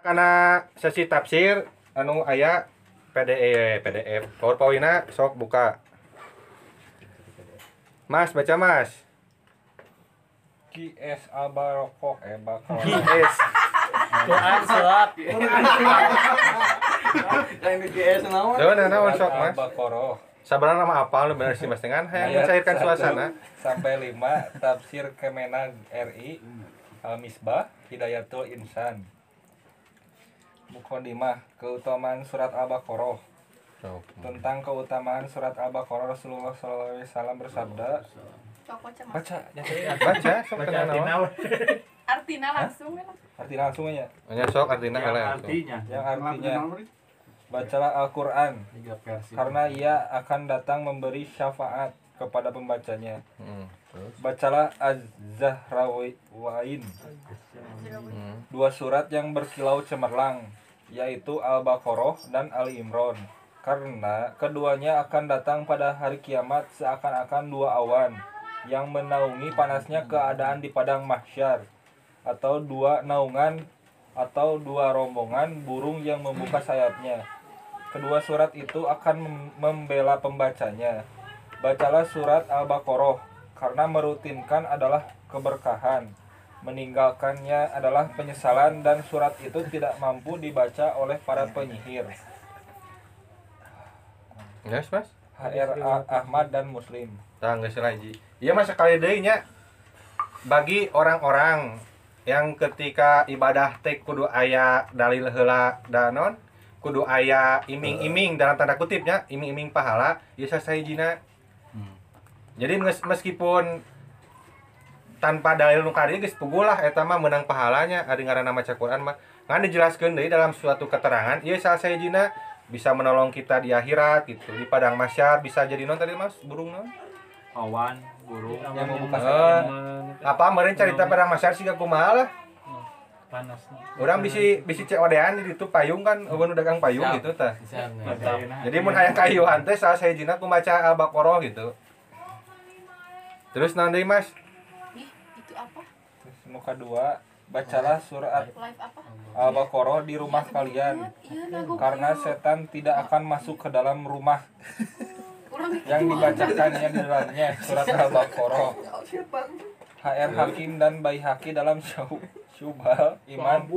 karena sesi tafsir anu aya PDF PDF PowerPoint sok buka. Mas baca Mas. QS Abarokok eh bakal. GS Quran surat. Yang di naon? Tuh nah naon sok Mas? Al-Baqarah Sabaran nama apa lu bener sih Mas dengan? Hayang mencairkan suasana. sampai 5 tafsir Kemenag RI Al-Misbah Hidayatul Insan Mukhodimah keutamaan surat Al-Baqarah. Oh, tentang keutamaan surat Al-Baqarah Rasulullah SAW bersabda baca Mas. baca ya Baca sok naon? Artina. Langsung ya. arti langsung aja. Nya sok artinya Yang kalian. artinya. yang artinya bacalah Al-Quran Tiga versi. karena ia akan datang memberi syafaat kepada pembacanya. Hmm, terus? Bacalah Az-Zahrawain hmm. dua surat yang berkilau cemerlang yaitu Al-Baqarah dan Ali Imran. Karena keduanya akan datang pada hari kiamat seakan-akan dua awan yang menaungi panasnya keadaan di padang mahsyar atau dua naungan atau dua rombongan burung yang membuka sayapnya. Kedua surat itu akan mem- membela pembacanya. Bacalah surat Al-Baqarah karena merutinkan adalah keberkahan meninggalkannya adalah penyesalan dan surat itu tidak mampu dibaca oleh para penyihir. Yes, Mas. HR A- Ahmad dan Muslim. Tah geus lagi. Iya mah sekali deui nya bagi orang-orang yang ketika ibadah teh kudu aya dalil heula danon kudu aya iming-iming dalam tanda kutipnya iming-iming pahala ieu sasahijina jadi mes- meskipun tanpa dalil nu kadieu geus pugulah eta mah menang pahalanya ari ngaranna maca Quran mah. Ngan dijelaskeun deui dalam suatu keterangan ieu sasahijina bisa menolong kita di akhirat gitu. Di padang masyar bisa jadi non tadi mas? Burung non? Awan, burung. yang membuka Eh, sayapnya apa kemarin cerita padang masyar sih kumaha lah. Panas. orang bisi bisi cewadean di itu payung kan eueun dagang payung Siap. gitu tah. Jadi mun hayang kayuhan teh salah saya jina kumaca al-baqarah gitu. Terus nanti mas Ih, itu apa? Terus muka dua bacalah surat? Al-Baqarah di rumah Iya, kalian. lagu karena setan tidak akan masuk ke dalam rumah. Yang dibacakannya di dalamnya surat Al-Baqarah. HR Hakim dan Baihaqi dalam Syub- Syubhal Iman.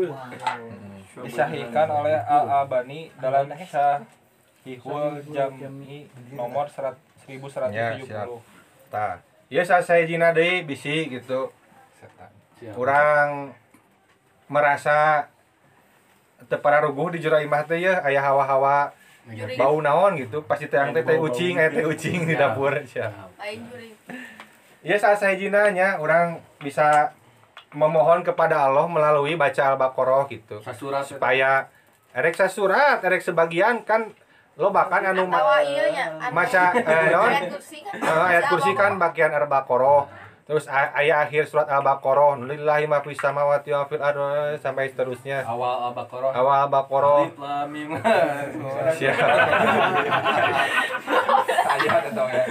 Disahihkan oleh Al-Albani dalam Syahihul Jam'i nomor serat- 1170 Ya, siap. tah ya salah saya jina deui bisi gitu. Kurang merasa tepara ruguh di jero imah teh ya aya hawa-hawa bau naon gitu. Pasti teh teh teh ucing aya teh ucing di dapur sia. Iya saat saya jinanya orang bisa memohon kepada Allah melalui baca Al-Baqarah gitu. Sasurat supaya erek surat erek sebagian kan lo bahkan anu Tawa iya nya. anu, maca eh, naon? Ayat kursi kan. Eh, ayat kursi kan bagian Al-Baqarah terus ayat akhir surat Al-Baqarah nulillahi ma fis samawati wa fil ardi sampai seterusnya. Awal Al-Baqarah. awal Al-Baqarah. Alif Lam Mim. siap. Ayat atau ya?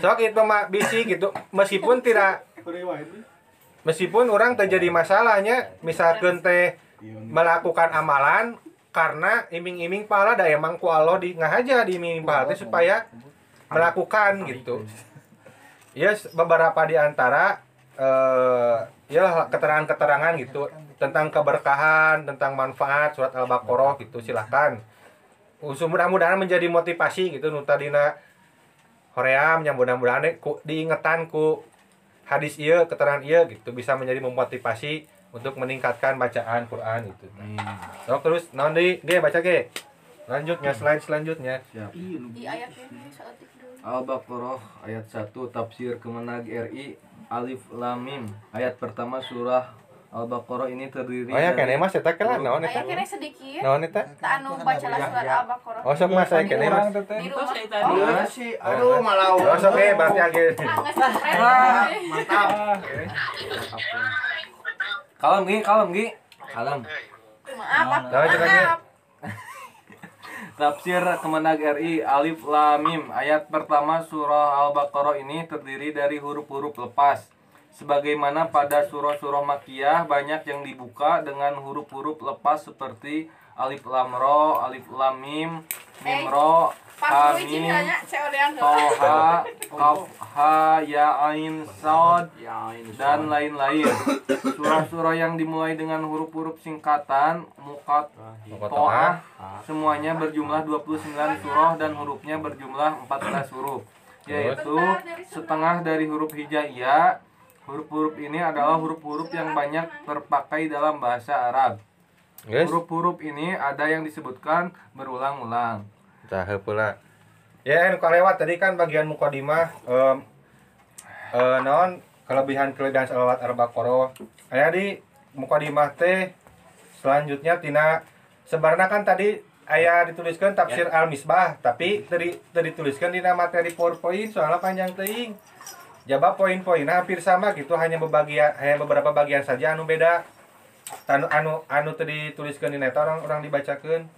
Sok itu mah bisi gitu. Meskipun tidak meskipun orang terjadi masalahnya misalkan teh melakukan amalan karena iming-iming pahala da emang ku Allah di ngahaja di iming pahala supaya melakukan gitu ya s- beberapa di antara eh ya keterangan-keterangan gitu tentang keberkahan tentang manfaat surat al-baqarah gitu silahkan Usul mudah-mudahan menjadi motivasi gitu nu tadina hoream yang mudah-mudahan diingetan ku hadis iya keterangan iya gitu bisa menjadi memotivasi untuk meningkatkan bacaan Quran itu. So, terus deui ge baca Lanjutnya slide selanjutnya. Di ayat ini saat. Al-Baqarah ayat 1 tafsir Kemenag RI Alif Lam Mim. Ayat pertama surah Al-Baqarah ini terdiri Oh ya dari kene mas eta lah naon eta? Ayat kene sedikit. Naon eta? Tak anu bacalah surat Al-Baqarah. Oh sok mas saya kene mas. Di rumah. saya tadi. Oh, Ah, sih, aduh malah Oh sok ge berarti age. mantap. Kalem Gi, kalem Gi. Kalem. Maaf, maaf. Tafsir Kemenag RI Alif Lam Mim. Ayat pertama surah Al-Baqarah ini terdiri dari huruf-huruf lepas. Sebagaimana pada surah-surah makiyah banyak yang dibuka dengan huruf-huruf lepas seperti alif lam ro, alif lam mim, mim ro, yang toha, kaf ha ya ain sod dan lain-lain. Surah-surah yang dimulai dengan huruf-huruf singkatan mukat toah semuanya berjumlah 29 surah dan hurufnya berjumlah 14 huruf. Yaitu setengah dari huruf hijaiyah. Huruf-huruf ini adalah huruf-huruf yang banyak terpakai dalam bahasa Arab. Huruf-huruf ini ada yang disebutkan berulang-ulang cah pula. Ya, anu lewat tadi kan bagian mukadimah em eh non kelebihan kelebihan salawat al-baqarah. Aya di mukadimah teh selanjutnya tina sebenarnya kan tadi aya dituliskan tafsir al-misbah tapi tadi tadi dituliskan dina materi PowerPoint soalnya panjang teuing. Jaba poin-poinnya hampir sama gitu hanya bebagian hanya beberapa bagian saja anu beda. Anu anu anu tadi dituliskan di neta orang orang dibacakan.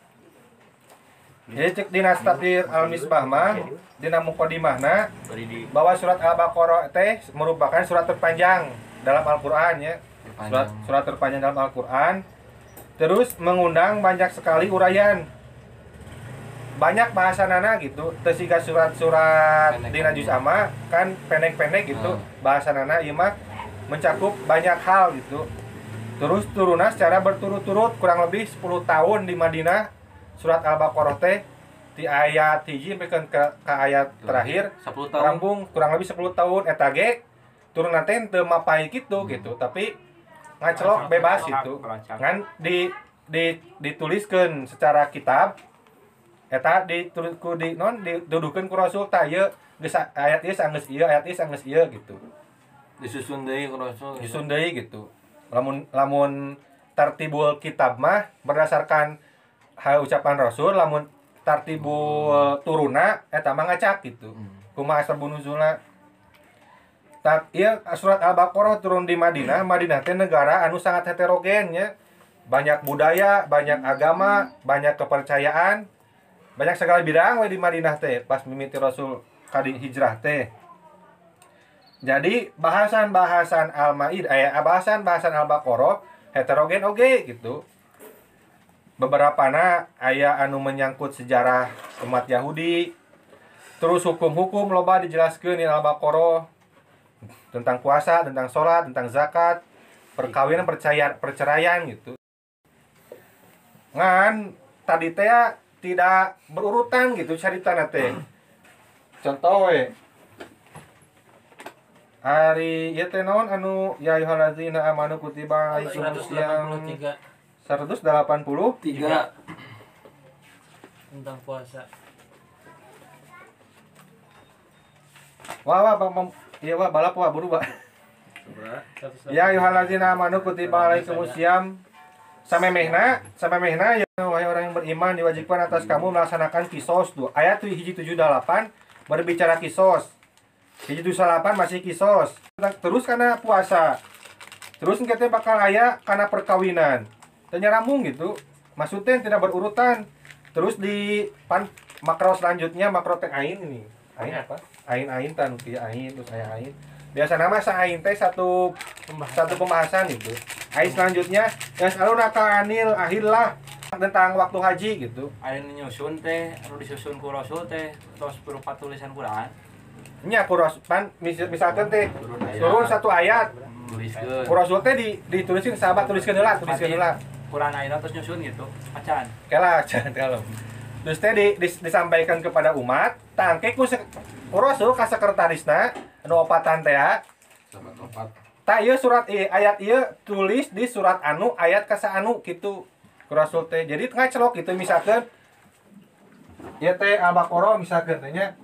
Jadi cek dina tafsir al-misbah mah dina muqaddimahna bahwa surat al-baqarah teh merupakan surat terpanjang dalam Al-Qur'an ya. Surat surat terpanjang dalam Al-Qur'an. Terus mengundang banyak sekali uraian. Banyak bahasa nana gitu. Tesiga surat-surat dina juz ama kan pendek-pendek gitu. Hmm. Bahasa nana ieu mah mencakup banyak hal gitu. Terus turunnya secara berturut-turut kurang lebih 10 tahun di Madinah surat Al-Baqarah teh di ayat hiji ke, ke, ayat terakhir. 10 tahun. Rampung kurang lebih 10 tahun eta ge turun nanti teu mapai gitu gitu. Tapi ngacelok bebas itu kan di di dituliskan secara kitab eta ditulis ku di non didudukeun ku rasul tah ieu geus ayat ieu sanggeus ieu ayat ieu sanggeus ieu gitu. Disusun deui ku Rasul. Disusun deui gitu. Lamun lamun tartibul kitab mah berdasarkan hal ucapan rasul lamun tartibul turuna eta mah ngacak gitu. Hmm. kumaha asbabun nuzulna tak iya surat al-baqarah turun di Madinah. Madinah teh negara anu sangat heterogen ya. Banyak budaya banyak agama banyak kepercayaan. Banyak segala bidang we di Madinah teh pas mimiti Rasul kadi hijrah teh. Jadi bahasan-bahasan al-maid eh bahasan-bahasan al-baqarah heterogen oge gitu beberapa na aya anu menyangkut sejarah umat Yahudi terus hukum-hukum loba dijelaskan di Al-Baqarah tentang puasa, tentang sholat, tentang zakat, perkawinan, percaya, perceraian gitu. Ngan tadi teh ya tidak berurutan gitu cerita teh. Contoh we. Hari ieu teh anu ya ayyuhallazina amanu kutiba alaikumusiyam 183 180 tiga. tentang puasa. Wah, wah, bang, bang, iya wah, balap wah, buru wah. 183. Ya ayyuhallazina amanu kutiba alaikumusiyam samemehna samemehna ya wahai orang yang beriman diwajibkan atas kamu melaksanakan kisos tuh ayat tuh hiji 78 berbicara kisos. Hiji 78 masih kisos. Terus karena puasa. Terus kita bakal aya karena perkawinan ternyata rambung gitu. Maksudnya tidak berurutan. Terus di pan makro selanjutnya makro teh ain ini. Ain apa? ain ain tan ain terus aya ain. Biasa nama sa ain teh satu satu pembahasan itu ain selanjutnya yang selalu anil ahillah tentang waktu haji gitu. Nu nyusun teh, anu disusun ku Rasul teh, tos berupa tulisan Quran. nya kuros pan mis- misalkan teh Turun satu ayat. Kurosul teh di ditulisin sahabat tuliskan heula tuliskan heula Quran ayeuna terus nyusun gitu. Acan. kela jangan kalau. Terus teh di, dis- disampaikan kepada umat tangke ku rasul ka sekretarisna anu opatan teh sama opat. Tak ieu surat ieu ayat ieu tulis di surat anu ayat ka anu gitu ku rasul teh jadi tengah celok gitu misalkan ya teh al-baqarah misalkan teh nya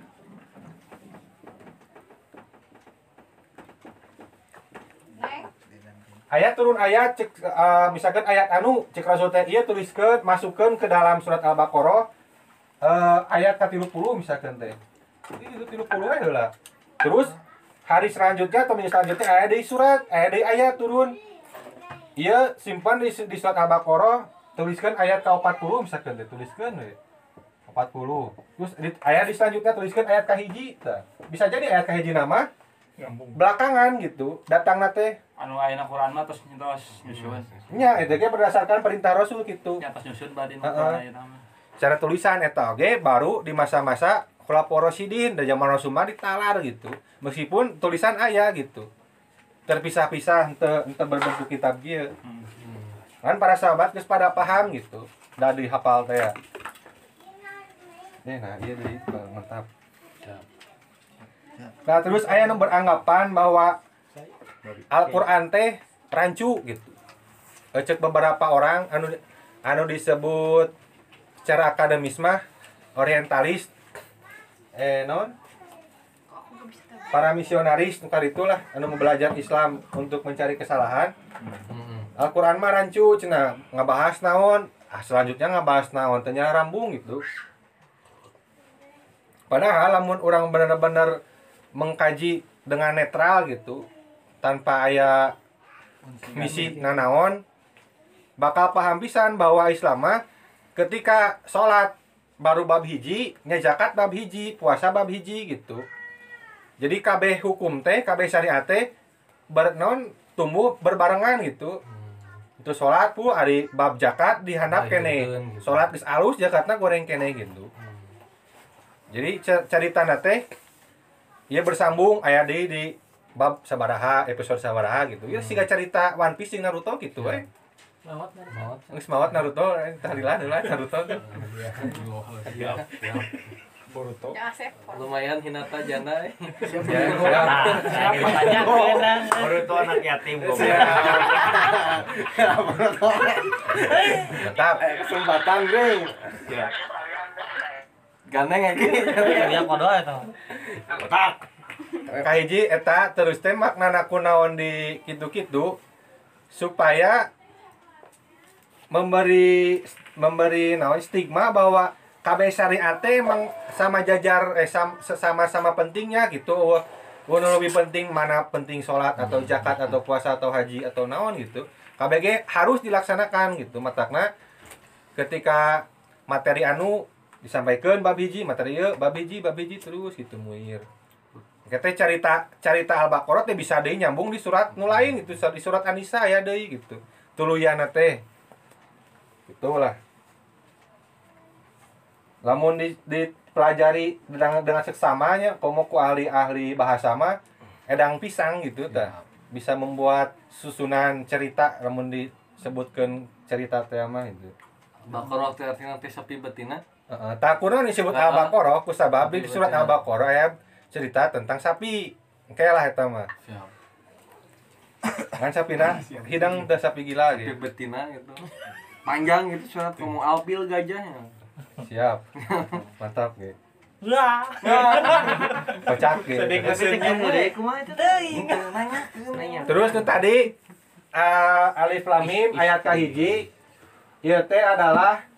Neng, ayat turun ayat cek eh, misalkan ayat anu cek rasul teh ieu tuliskeun masukkeun ke dalam surat al-baqarah eh, ayat ka 30 misalkan teh. Itu 30 we heula. Terus hari selanjutnya atau minggu selanjutnya aya di surat aya di ayat turun. Iya simpan di, di surat al-baqarah tuliskan ayat ka 40 misalkan teh tuliskeun we. 40 terus di, ayat di selanjutnya tuliskan ayat ka hiji tah. bisa jadi ayat ka hiji belakangan gitu datang nate anu ayeuna Quran mah terus terus nyusun. Nya itu ge berdasarkan perintah Rasul gitu. Nya pas nyusun berarti ayeuna mah. Secara tulisan eta oge baru di masa-masa Khulafaur-Rasyidin dan zaman Rasul mah ditalar gitu. Meskipun tulisan aya gitu. Terpisah-pisah ente ente berbentuk kitab gitu kan para sahabat geus pada paham gitu. Da dihafal teh ya. Nah iya deui mantap nah terus aya nu beranggapan bahwa Al-Qur'an teh rancu gitu. Eh, cek beberapa orang anu anu disebut secara akademis mah orientalis. Eh non? Para misionaris nukar itulah anu belajar Islam untuk mencari kesalahan. Al-Quran mah rancu cina ngebahas naon? Ah selanjutnya ngebahas naon? Ternyata rambung gitu. Padahal lamun orang benar-benar mengkaji dengan netral gitu tanpa aya misi nganaon bakal paham pisan bahwa Islam mah ketika sholat baru bab hiji nya zakat bab hiji puasa bab hiji gitu. Jadi KB hukum teh KB syariat teh bernon tumbuh berbarengan gitu. Itu sholat pu hari bab zakat dihandap kene sholat geus alus zakatna goreng kene gitu. Jadi ce- cerita teh ia bersambung aya di di bab sabaraha episode sabaraha gitu ya siga cerita One Piece jeung Naruto gitu we Geus mawat Naruto eh, tahlilan heula Naruto. Boruto. Lumayan Hinata eh. Ya, siap. siapa tanya kenang Baru itu anak yatim kok. Mantap. kesempatan gue gandeng ya gini. Dia kodo eta kahiji eta terus teh maknana kunaon di kitu-kitu supaya memberi memberi naon stigma bahwa KB syariat emang sama jajar eh sam- sama-sama pentingnya gitu. Wono lebih penting mana penting sholat atau zakat atau puasa atau haji atau naon gitu. KBG harus dilaksanakan gitu matakna ketika materi anu disampaikan bab hiji materi bab hiji bab hiji terus gitu muir. Kita cerita cerita al-baqarah teh bisa deui nyambung di surat nu lain gitu di surat An-Nisa ya deui gitu. Tuluyana teh. Itulah. Lamun di, dipelajari dengan dengan seksamanya komo ku ahli-ahli bahasa mah edang pisang gitu tah bisa membuat susunan cerita lamun disebutkan cerita teh mah itu bakar waktu artinya teh sepi betina Tak kurang disebut Ah, al-baqarah ku sabab di surat al-baqarah ya cerita tentang sapi. Kayak lah eta mah siap. Kan sapi nah hidang teh sapi gila gitu. betina gitu. Panjang gitu surat kamu alpil gajahnya. Siap. Mantap gitu. Lah. Kocak gitu. Itu terus tuh tadi eh, alif lam mim ayat kahiji ieu teh adalah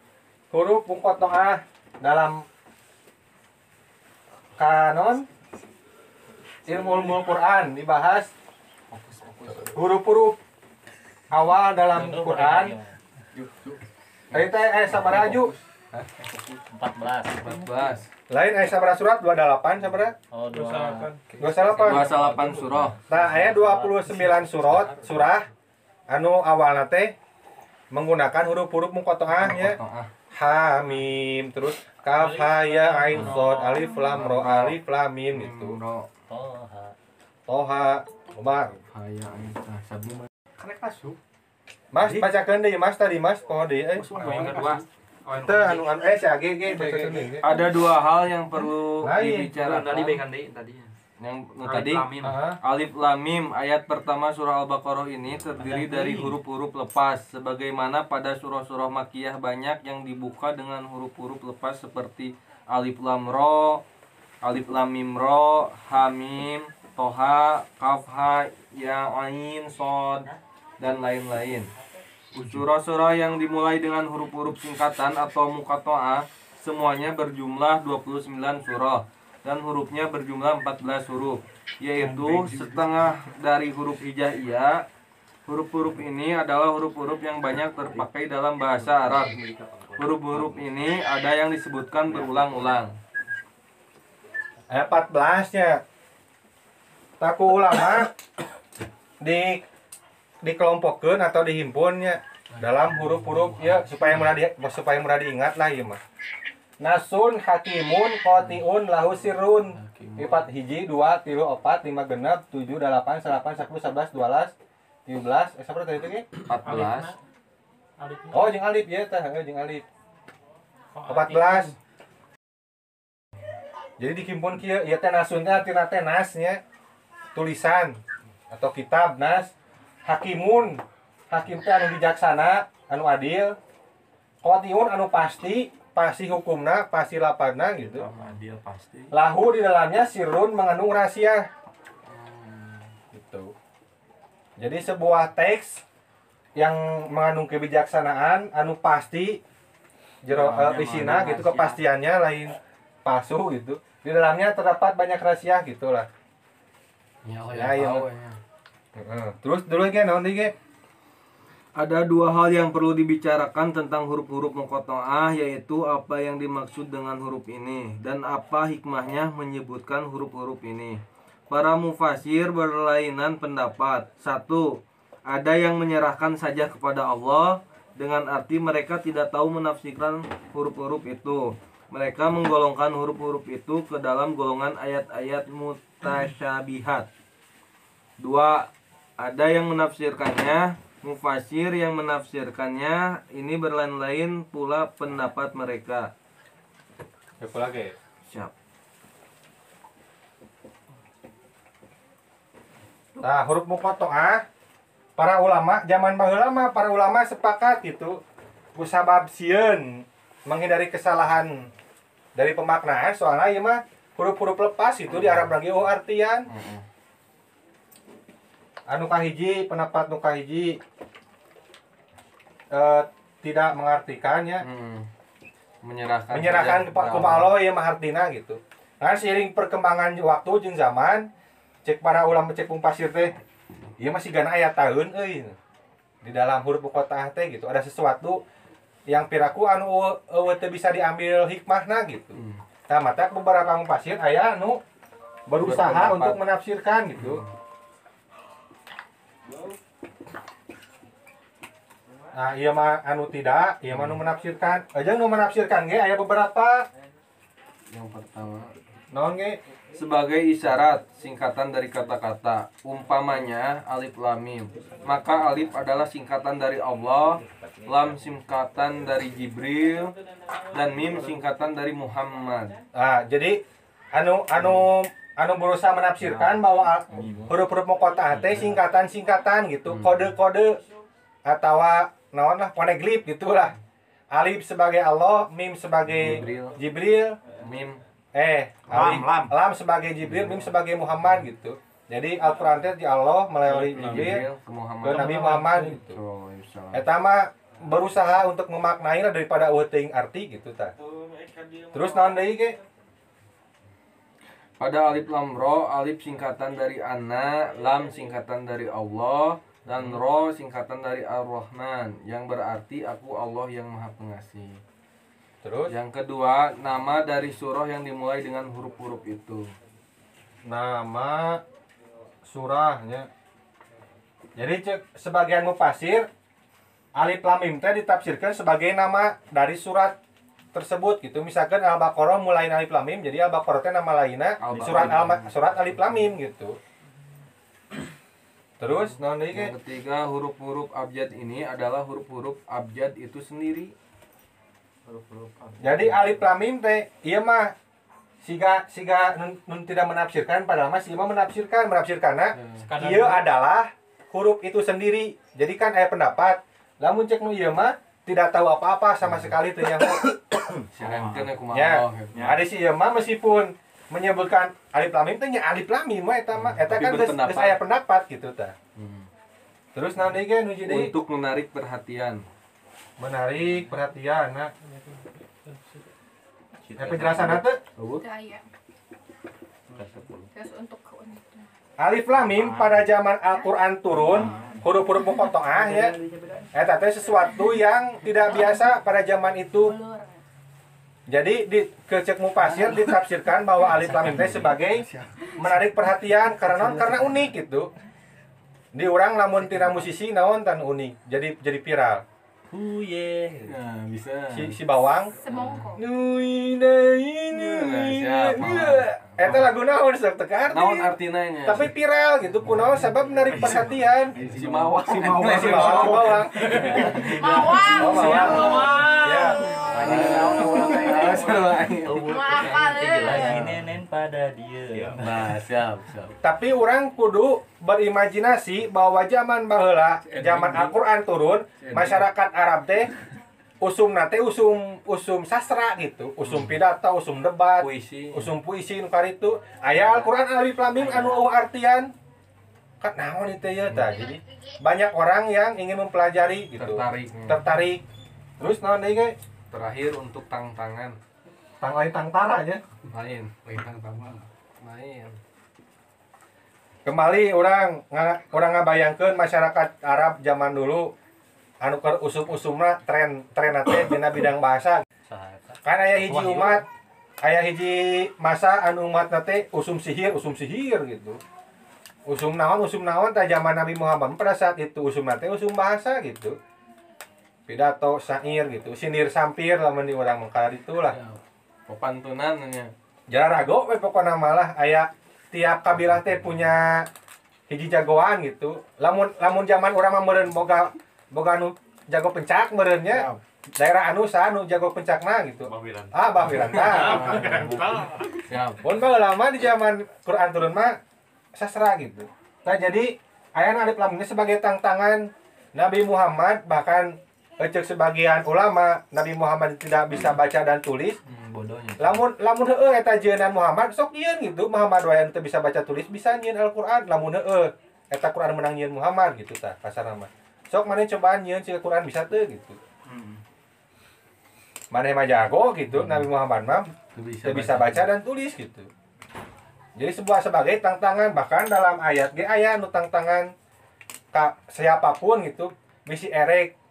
huruf mungkotoah dalam kanon. Ilmu ilmu Quran dibahas. Huruf-huruf awal dalam Quran. teh eh sabaraha ju? 14 14 Lain eh sabaraha surat 28 sabaraha? oh dua. 28. 28 surah. Nah, aya 29 surat surah anu awalna teh menggunakan huruf-huruf muqatta'ah ya. Ah Ha mim terus kaf ha ya ain shad alif lam ra alif lam mim gitu. Bro, toha Toha Umar. haya ah sabi mah Karek masuk. Mas bacakeun deui Mas tadi Mas poho deui eh. Yang kedua. Teu anu anu eh si Age ge bacakeun deui. ada dua hal yang perlu dibicarakan tadi baikan deui tadi yang nu tadi Heeh. Alif Lam Mim ayat pertama surah Al-Baqarah ini terdiri dari huruf-huruf lepas. Sebagaimana pada surah-surah Makkiyah banyak yang dibuka dengan huruf-huruf lepas seperti Alif Lam Ro, Alif Lam Mim Ro, Ha Mim, Toha, Kaf Ha, Ya Ain, Sod dan lain-lain. Surah-surah yang dimulai dengan huruf-huruf singkatan atau mukatoa semuanya berjumlah 29 surah dan hurufnya berjumlah 14 huruf yaitu setengah dari huruf hijaiyah huruf-huruf ini adalah huruf-huruf yang banyak terpakai dalam bahasa Arab. Huruf-huruf ini ada yang disebutkan berulang-ulang. Ayat 14 nya taku ulama di dikelompokkan atau dihimpunnya dalam huruf-huruf ya supaya mudah di, supaya mudah diingat lah ya mah nasun hakimun kotiun lahu sirun empat hiji dua tilu opat lima genap tujuh delapan salapan sepuluh sebelas dua belas tiga belas eh siapa tadi itu ge? 14 oh jeung alif ya teh eh, jeung alif. Empat belas. Jadi dikimpun kieu ieu teh nasun teh artina teh nasnya tulisan atau kitab nas. Hakimun. Hakim teh anu bijaksana anu adil. Kotiun anu pasti pasti hukumna pasti lapadna gitu adil pasti lahu di dalamnya sirun mengandung rahasia gitu jadi sebuah teks yang mengandung kebijaksanaan anu pasti jero eh, isina gitu rahasia. kepastiannya lain palsu gitu di dalamnya terdapat banyak rahasia gitulah ya Ya, Mas. ya. Heeh. terus dulu ge naon deui ge Ada dua hal yang perlu dibicarakan tentang huruf-huruf muqatta'ah yaitu apa yang dimaksud dengan huruf ini dan apa hikmahnya menyebutkan huruf-huruf ini. Para mufasir berlainan pendapat. Satu, ada yang menyerahkan saja kepada Allah dengan arti mereka tidak tahu menafsirkan huruf-huruf itu. Mereka menggolongkan huruf-huruf itu ke dalam golongan ayat-ayat mutasyabihat. Dua, ada yang menafsirkannya, mufasir yang menafsirkannya, ini berlain-lain pula pendapat mereka. Siapa lagi? Siap. Nah, huruf muqatta'ah para ulama zaman baheula mah para ulama sepakat gitu kusabab sieun menghindari kesalahan dari pemaknaan soalnya ieu mah huruf-huruf lepas itu di Arab lagi oh artian anu kahiji pendapat nu kahiji eh, tidak mengartikannya Hmm. Menyerahkan menyerahkan kepada kepada Allah ya mahartina gitu. Nah seiring perkembangan waktu jeung zaman cek para ulama cek pasir teh ieu masih gana aya tahun euy di dalam huruf kota teh gitu ada sesuatu yang piraku anu eueuh bisa diambil hikmahna gitu. Hmm. Nah, mata beberapa mufasir aya anu berusaha Berpendapat. untuk menafsirkan gitu. Nah, iya mah anu tidak, iya mah anu menafsirkan. Aja nu menafsirkan ge aya beberapa. Yang pertama, naon ge? Sebagai isyarat singkatan dari kata-kata umpamanya alif lam mim. Maka alif adalah singkatan dari Allah lam singkatan dari Jibril dan mim singkatan dari Muhammad. Nah, jadi anu anu anu berusaha menafsirkan bahwa al- huruf-huruf muqatta'ah teh singkatan-singkatan gitu, kode-kode atau naon lah poneglif gitulah. Alif sebagai Allah, mim sebagai Jibril. Jibril, mim eh Lam, alif, lam. lam sebagai Jibril, mim sebagai Muhammad gitu. Jadi Al-Qur'an teh di Allah melalui Jibril Jibril ke ke Muhammad Nabi Muhammad gitu. Eta mah berusaha untuk memaknai daripada teuing arti gitu tah. Terus naon deui ge? Pada alif lam ro, alif singkatan dari Ana, lam singkatan dari Allah, dan ro singkatan dari Ar-Rahman, yang berarti aku Allah yang Maha Pengasih. Terus Yang kedua, nama dari surah yang dimulai dengan huruf-huruf itu. nama surahnya. Jadi cek sebagian mufasir alif lam mim teh ditafsirkan sebagai nama dari surat tersebut gitu. Misalkan Al-Baqarah mulai alif lam mim, jadi Al-Baqarah teh nama lainnya surat al surat alif lam mim gitu. Terus ge? Yang ketiga, huruf-huruf abjad ini adalah huruf-huruf abjad itu sendiri. Jadi alif lam mim teh ieu mah siga siga nun, nun tidak menafsirkan padahal mah si mah menafsirkan menafsirkanna Sekadar ieu adalah huruf itu sendiri. Jadi kan aya pendapat lamun cek nu ieu mah tidak tahu apa-apa sama sekali nyaho. Sirenkeun ya. Ya. gitu. Ada si ieu mah meskipun menyebutkan alif lam mim teh nya alif lam mim mah eta mah eta Tapi kan geus berpendapat. geus aya pendapat gitu tah. Hmm. Terus naon deui ge nuju deui? Untuk menarik perhatian. Menarik perhatian nah. Eh, penjelasan teh Daya. Terus untuk. Alif Lam Mim pada zaman Al-Qur'an turun huruf-huruf muqatta'ah ya. Eta teh sesuatu yang tidak biasa pada zaman itu. Jadi di kecek mufasir ditafsirkan bahwa alif lam teh sebagai menarik perhatian karena karena unik gitu. Di orang lamun tina musisi naon tan unik. Jadi jadi viral. Huye. Nah, bisa. Si si bawang Semongko. Nui nai nui. Mama. Eta lagu naon sok teu arti. Naon artina nya? Tapi viral gitu kunaon sabab menarik perhatian. si mawang. Si Si bawang, si bawang. Mawang. Oh, bawang. Maafkan Lagi nenen pada dia. Tapi orang kudu berimajinasi bahwa zaman baheula, zaman Al-Qur'an turun, masyarakat Arab teh usum nate usum usum sastra gitu, usum pidato, usum debat, Puisi. usum puisi nu karitu. Aya Al-Qur'an alif lam mim anu artian. Kan naon itu ya tah. Jadi banyak orang yang ingin mempelajari gitu. Tertarik. Tertarik. Terus naon deui ge? Terakhir untuk tang-tangan. Tang lain tang tara aja. Main. Main tang-tangan. Main. Kembali orang nga- orang ngabayangkeun masyarakat Arab zaman dulu anu keur usum-usumna tren tren teh dina bidang bahasa. Kan aya hiji umat, aya hiji masa anu umat teh usum sihir, usum sihir gitu. Usum naon, usum naon tah zaman Nabi Muhammad pada saat itu usum teh usum bahasa gitu. Pidato, syair gitu, sinir sampir lamun di urang mengkala itulah. Ya, Pepantunan nya. Jarago we pokokna malah aya tiap kabilah teh punya hiji jagoan gitu. Lamun lamun zaman urang mah meureun boga boga anu jago pencak meureunnya. Daerah anu sa anu jago pencakna gitu. Bawilan. Ah, Bah Wiranta. Siap. Pun lama di zaman Quran turun mah sastra gitu. Nah, jadi aya alif lam ini sebagai tantangan Nabi Muhammad bahkan ecek sebagian ulama Nabi Muhammad tidak bisa baca dan tulis. Hmm, bodohnya. lamun lamun heueuh eta jeunan Muhammad sok nyieun gitu Muhammad wae teu bisa baca tulis bisa nyieun Al-Qur'an. Lamun heueuh eta Qur'an menang nyieun Muhammad gitu tah kasarna mah. Sok maneh cobaan nyieun si Qur'an bisa teu gitu. Maneh mah jago gitu Nabi Muhammad mah teu bisa baca dan tulis gitu. Jadi sebuah sebagai tantangan bahkan dalam ayat ge aya nu tantangan ka siapa pun gitu bisi erek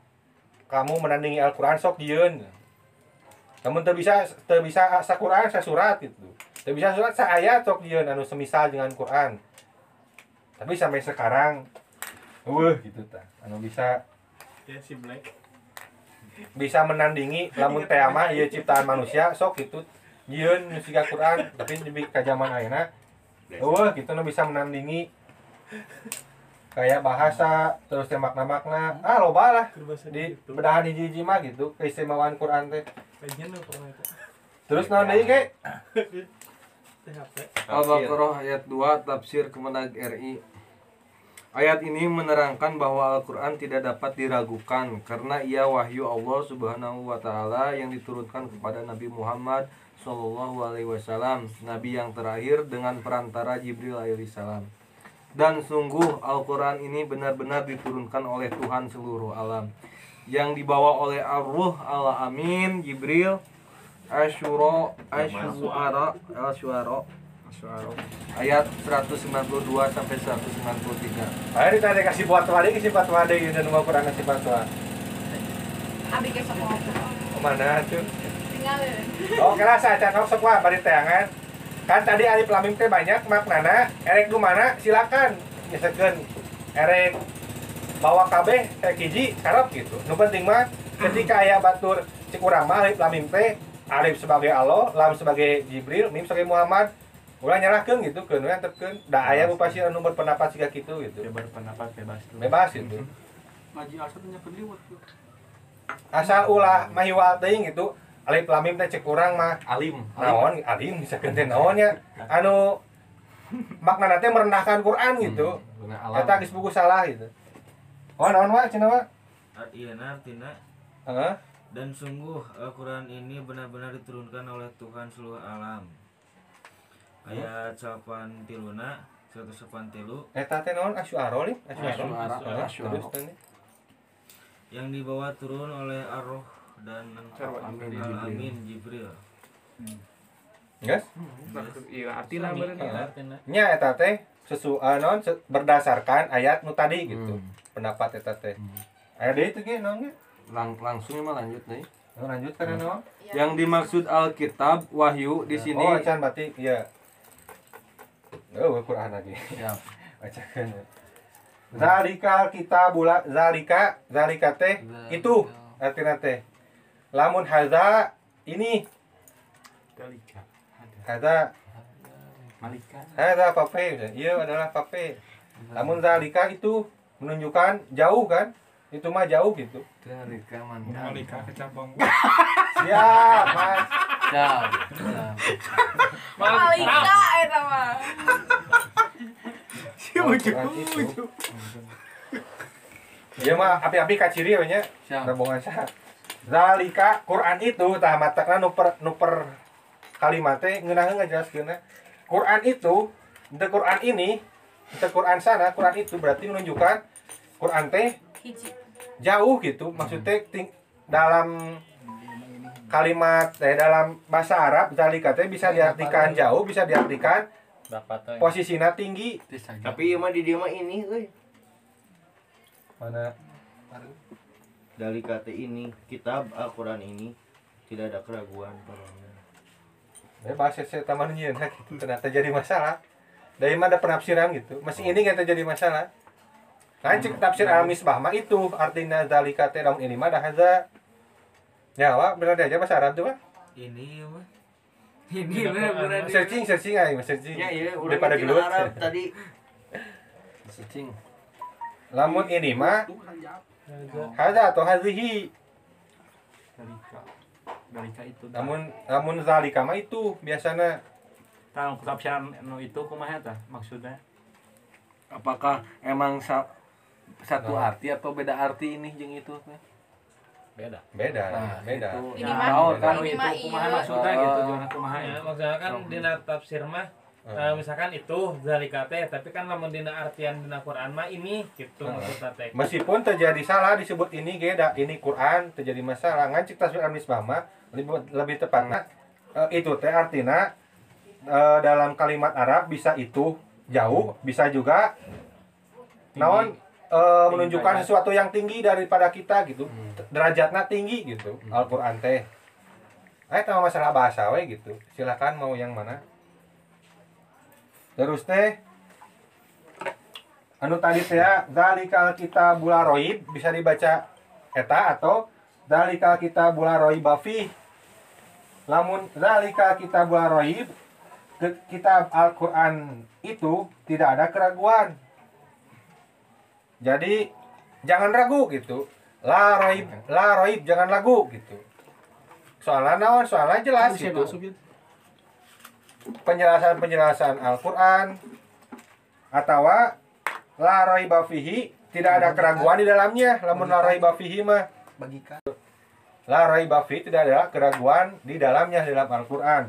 kamu menandingi Al-Qur'an sok nyieun namun teu bisa teu bisa sa Qur'an sa surat gitu. Teu bisa surat sa ayat sok nyieun anu semisal dengan Qur'an. Tapi sampai sekarang eueuh gitu tah anu bisa Ya si Black. bisa menandingi lamun mah ieu ciptaan manusia sok gitu. Nyieun nu siga Quran tapi di ka zaman ayeuna eueuh gitu nu bisa menandingi kayak bahasa terus teh makna-makna. Ah loba lah. Di bedahan hiji-hiji mah gitu keistimewaan Quran teh. Terus naon deui ge Al-Baqarah ayat 2 tafsir Kemenag RI Ayat ini menerangkan bahwa Al-Quran tidak dapat diragukan karena ia wahyu Allah Subhanahu wa Ta'ala yang diturunkan kepada Nabi Muhammad Shallallahu Alaihi Wasallam, Nabi yang terakhir dengan perantara Jibril alaihissalam. Dan sungguh Al-Quran ini benar-benar diturunkan oleh Tuhan seluruh alam, yang dibawa oleh Ar-Ruh Al-Amin Jibril Asyura Asyuara Asyuara Asyuara ayat 192 sampai 193. Ayo ditanya kasih buat deui kasih fatwa deui dan mau Quran kasih fatwa Abi ke sekolah. mana tuh Tinggalin. Oh, kira saya cakap sok wah bari teangan. Kan tadi alif lam mim teh banyak maknana. Erek du mana? Silakan. Nyesekeun. Erek bawa kabeh kayak hiji karep gitu. Nu penting mah ketika aya batur cik urang mah alif lam mim teh alif sebagai Allah, lam sebagai Jibril, mim sebagai Muhammad. Ulah nyerahkeun gitu keun we antepkeun. Da aya bupasi anu berpendapat siga kitu gitu. Ya berpendapat bebas tuh. Bebas gitu. Ngaji asal nya. Asal ulah mahiwal teuing gitu. Alif lam mim teh cek urang mah. Alim. naon? Alim bisa ganti naonnya anu makna teh merendahkan Quran gitu. Bener, alam. eta geus buku salah gitu. Oh naon wa cenah wa Iya artinya heeh. Dan sungguh Al-Quran ini benar-benar diturunkan oleh Tuhan seluruh alam. Ayat sapan tiluna 108 tilu. Eta teh naon? Asyuara nih? Teh yang dibawa turun oleh Ar-Roh dan Amin, Al-Amin Jibril geus Iya, artinya bener. artinya nya eta teh sesu ah, naon se- berdasarkan ayat nu tadi gitu Hmm. pendapat eta teh aya deui teh ge naon ge Lang langsung mah lanjut nih. Lanjut karena no. Yang dimaksud Alkitab wahyu di sini Oh, can berarti iya. Oh, Quran lagi. ya. Bacakan. Zalika kita bula zalika zalika teh itu artinya teh. Lamun haza ini Dalika. Ada. haza Malika. haza pape. Iya adalah pape. Lamun zalika itu menunjukkan jauh kan? Itu mah jauh gitu. Dari kaman. Malika kecabang. Siap, Mas. Siap. Malika eta mah. Al-Quran itu. Iya mah api-api kaciri we nya. Siap. Zalika Quran itu tah matakna nu per nu per kalimat teh ngeunaheun ngajelaskeunna. Quran itu, the Quran ini, the Quran sana, Quran itu berarti menunjukkan Quran teh Hiji. jauh gitu. Maksudnya ting- dalam kalimat eh dalam bahasa Arab zalika teh bisa diartikan jauh, bisa diartikan posisinya tinggi. Tapi ieu mah di dia mah ini euy. Mana Dari kata ini, kitab Al-Qur'an ini tidak ada keraguan padanya. Ya bahasa saya taman nyeun gitu ternyata jadi masalah. Dari mana ada penafsiran gitu. Masih ini nggak jadi masalah. Kan cek tafsir al misbah mah itu artinya zalika teh daun ini mah dah haza. Ya, wah benar aja bahasa Arab tuh mah. Ini mah. Ini benar-benar Searching searching aja, searching. Ya iya, udah Daripada pada gelut. Arab tadi. Searching. Lamun ini mah. Haza atau hazihi. Dalika. Dalika itu. Namun namun zalika mah itu biasanya Tang tafsiran nu itu kumaha tah maksudnya? Apakah emang sa- satu Nah. arti atau beda arti ini jeung itu? Beda. beda, Nah, beda. itu. Ini Ya, mah- kan Ini itu mah kumaha iya. maksudnya Oh. gitu jangan kumaha. Ya, maksudnya kan dina tafsir mah eh, misalkan itu zalika teh tapi kan lamun dina artian dina Quran mah ini gitu Heeh. maksudnya teh. Meskipun terjadi salah disebut ini geda, ini Quran terjadi masalah. Ngancik tasbih al-misbah mah lebih lebih tepatnya eh, itu teh artinya eh, dalam kalimat Arab bisa itu jauh, bisa juga naon eh, menunjukkan derajat. sesuatu yang tinggi daripada kita gitu. Derajatnya tinggi gitu. Al-Qur'an teh. Eh tahu masalah bahasa we gitu. Silakan mau yang mana. Terus teh anu tadi teh ya, zalikal kita bularoib bisa dibaca eta atau zalikal kita bularoib bafi lamun zalikal kita bularoib ke kitab Al-Quran itu tidak ada keraguan. Jadi jangan ragu gitu. La roib la roib jangan ragu gitu. Soalnya naon? Soalnya jelas gitu penjelasan penjelasan Al-Quran atau la raiba fihi tidak ada keraguan di dalamnya lamun la raiba fihi mah Bagikan. la raiba fihi tidak ada keraguan di dalamnya di dalam Al-Qur'an.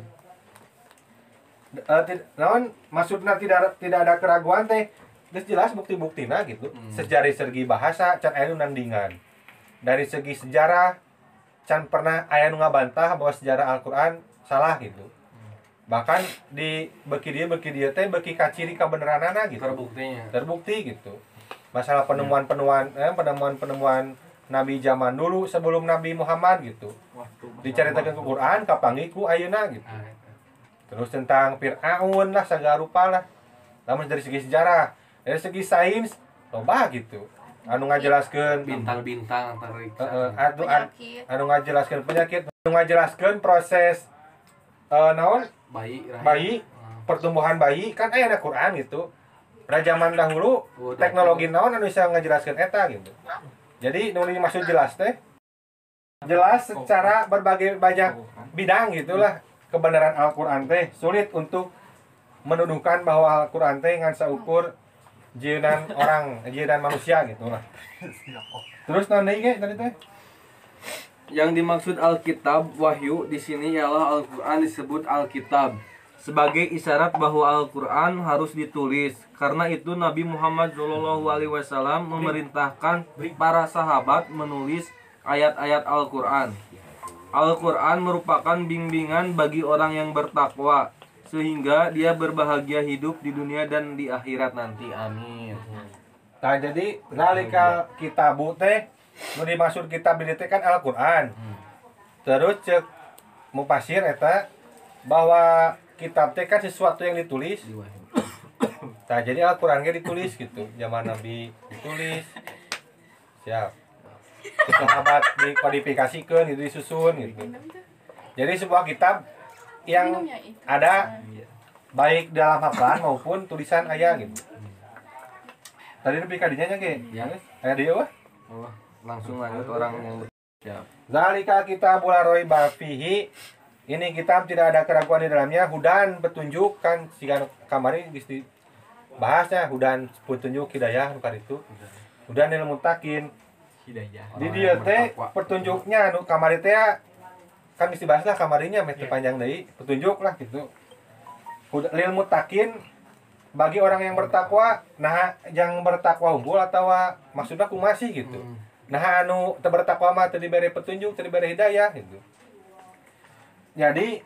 Eh, naon maksudnya tidak tidak ada keraguan teh geus jelas bukti-buktina gitu. Sejarah segi bahasa can aya nandingan. Dari segi sejarah can pernah aya nu ngabantah bahwa sejarah Al-Qur'an salah gitu. Bahkan di beki dia beki dia teh beki kaciri kabeneranana gitu. Terbuktinya. terbukti gitu. Masalah penemuan-penemuan eh, penemuan-penemuan Nabi zaman dulu sebelum Nabi Muhammad gitu. Diceritakan ke Quran kapangiku ayeuna gitu. Ah, terus tentang Fir'aun lah segala rupa lah. Namun dari segi sejarah dari segi sains loba gitu. Anu ngajelaskeun Bintang-bintang teriksa. Heeh, anu anu ngajelaskeun penyakit anu ngajelaskeun proses eh naon Bayi. rahim. bayi Ah. pertumbuhan bayi kan aya ada Quran gitu. Pada zaman dahulu Oh, teknologi naon anu bisa ngajelaskeun eta gitu. Jadi nu dimaksud jelas teh jelas secara berbagai banyak bidang gitulah. Kebenaran Al-Qur'an teh sulit untuk menuduhkan bahwa Al-Qur'an teh ngan saukur jieunan orang jieunan manusia gitu lah terus nanti tadi teh Yang dimaksud Alkitab wahyu di sini ialah Al-Qur'an disebut Alkitab sebagai isyarat bahwa Al-Qur'an harus ditulis. Karena itu Nabi Muhammad SAW memerintahkan para sahabat menulis ayat-ayat Al-Qur'an. Al-Qur'an merupakan bimbingan bagi orang yang bertakwa sehingga dia berbahagia hidup di dunia dan di akhirat nanti. Amin. Nah jadi zalika kitabu teh nu dimaksud kitab di kan Al-Qur'an. terus cek mupasir eta bahwa kitab teh kan sesuatu yang ditulis. Nah jadi Al-Quran ge ditulis gitu. Zaman Nabi ditulis. Siap. Sahabat dikodifikasikan itu disusun gitu. Jadi sebuah kitab yang ada baik dalam hafalan maupun tulisan ayah gitu. Tadi lebih kadinya nya ge Ya. aya dia wah Oh, langsung lanjut orang yang Zalika kita bularoi bafihi ini kitab tidak ada keraguan di dalamnya. Hudan petunjuk kan jika kamari geus bahasnya hudan petunjuk hidayah bukan itu. Hudan ilmu takin Hidayah. di dia teh petunjuknya anu kamari teh kan mesti bahas lah kamarinya mesti panjang deui petunjuk lah gitu. Huda- lil mutakin bagi orang yang bertakwa nah yang bertakwa unggul atau maksudnya kumasi gitu. Hmm. Nah anu teu bertakwa mah teu dibere petunjuk teu dibere hidayah gitu. Jadi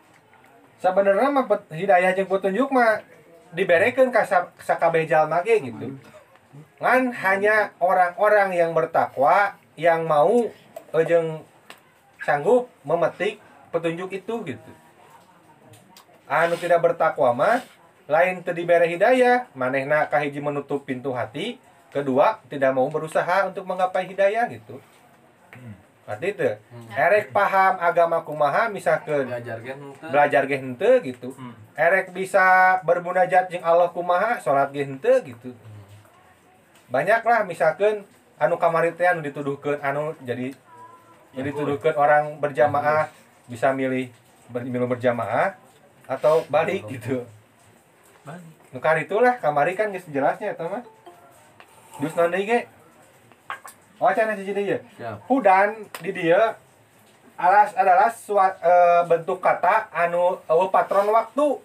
sebenarnya mah hidayah jeung petunjuk mah diberekeun ka sa- sakabeh jalma ge gitu. Kan hanya orang-orang yang bertakwa yang mau eh, jeung sanggup memetik petunjuk itu gitu. Anu tidak bertakwa mah lain teu dibere hidayah manehna kahiji menutup pintu hati kedua tidak mau berusaha untuk menggapai hidayah gitu. Berarti itu erek paham agama kumaha misalkan belajar henteu. belajar ge henteu gitu. Erek bisa bermunajat jeung Allah kumaha salat ge henteu gitu. Banyaklah misalkan anu kamari teh anu dituduhkeun anu jadi jadi dituduhkeun orang berjamaah bisa milih ber, milih berjamaah atau balik gitu. Nukar itulah kamari kan jelasnya eta mah dus naon deui ge oh cenah hiji deui Siap. hudan di dia alas adalah sua- eh, bentuk kata anu eueuh patron waktu.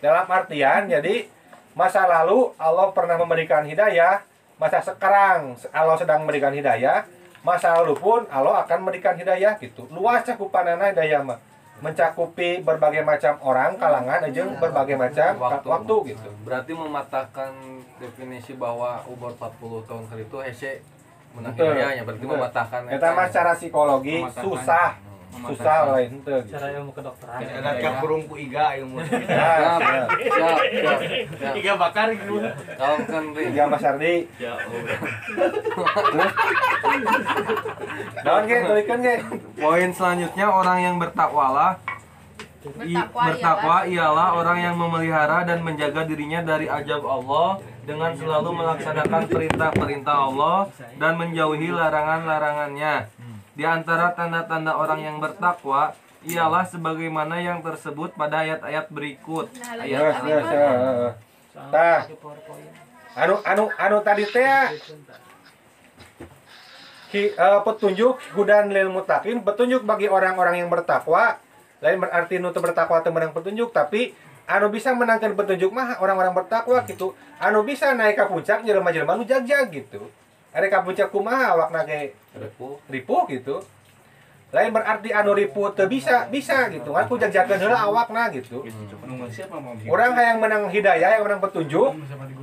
Dalam artian jadi masa lalu Allah pernah memberikan hidayah masa sekarang Allah sedang memberikan hidayah masa lalu pun Allah akan memberikan hidayah gitu. Luas cakupanana hidayah mah mencakupi berbagai macam orang kalangan jeung berbagai macam waktu, waktu gitu. Berarti mematahkan definisi bahwa umur 40 tahun ke itu hese menang hidayahnya berarti Betul. mematahkan Eta mah secara psikologi susah susah lain henteu gitu. cara ilmu kedokteran Ada kapurung ku iga ilmu. Ya, Siap, siap. siap. Iga bakar gitu. Kalau kan Ri. Tiga Mas Ardi. Ya Allah. Naon ge tulikeun ge? Poin selanjutnya orang yang bertakwalah Bertakwa bertakwa ialah orang yang memelihara dan menjaga dirinya dari ajab Allah dengan selalu melaksanakan perintah-perintah Allah dan menjauhi larangan-larangannya. Di antara tanda-tanda orang yang bertakwa ialah sebagaimana yang tersebut pada ayat-ayat berikut. Nah, Yes, Ayat yes, yes. Tah. Anu anu anu tadi teh ya. ki, eh, petunjuk hudan lil mutakin petunjuk bagi orang-orang yang bertakwa lain berarti nu bertakwa teu menang petunjuk tapi anu bisa menangkan petunjuk mah orang-orang bertakwa gitu anu bisa naik ke puncak jelema-jelema nu jag-jag gitu ada ka puncak kumaha awakna ge ripuh gitu. Lain berarti anu ripuh teu bisa bisa gitu. Kan ku jag-jagkeun heula awakna gitu. Orang yang menang hidayah yang menang petunjuk.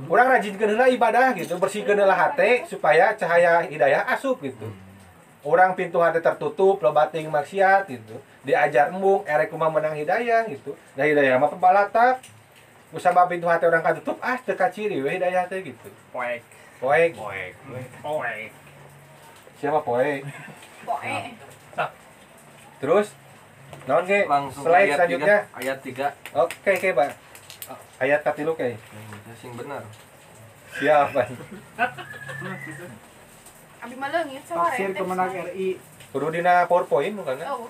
Orang rajinkeun heula ibadah gitu bersihkeun heula hate supaya cahaya hidayah asup gitu. Orang pintu hati tertutup lo bating maksiat gitu. Diajar embung erek kumaha menang hidayah gitu. Da hidayah mah pembalatak. Usah pintu hati orang katutup ah teu kaciri we hidayah teh gitu. Poek. Poek Poek. Poek. siapa poek Poe. terus naon ge Langsung slide ayat selanjutnya 3, ayat 3 oke oke pak ayat katilu kayak sing benar. siapa Abi leungit saware. Tafsir Kemenang RI. kudu dina powerpoint bukan kan Oh.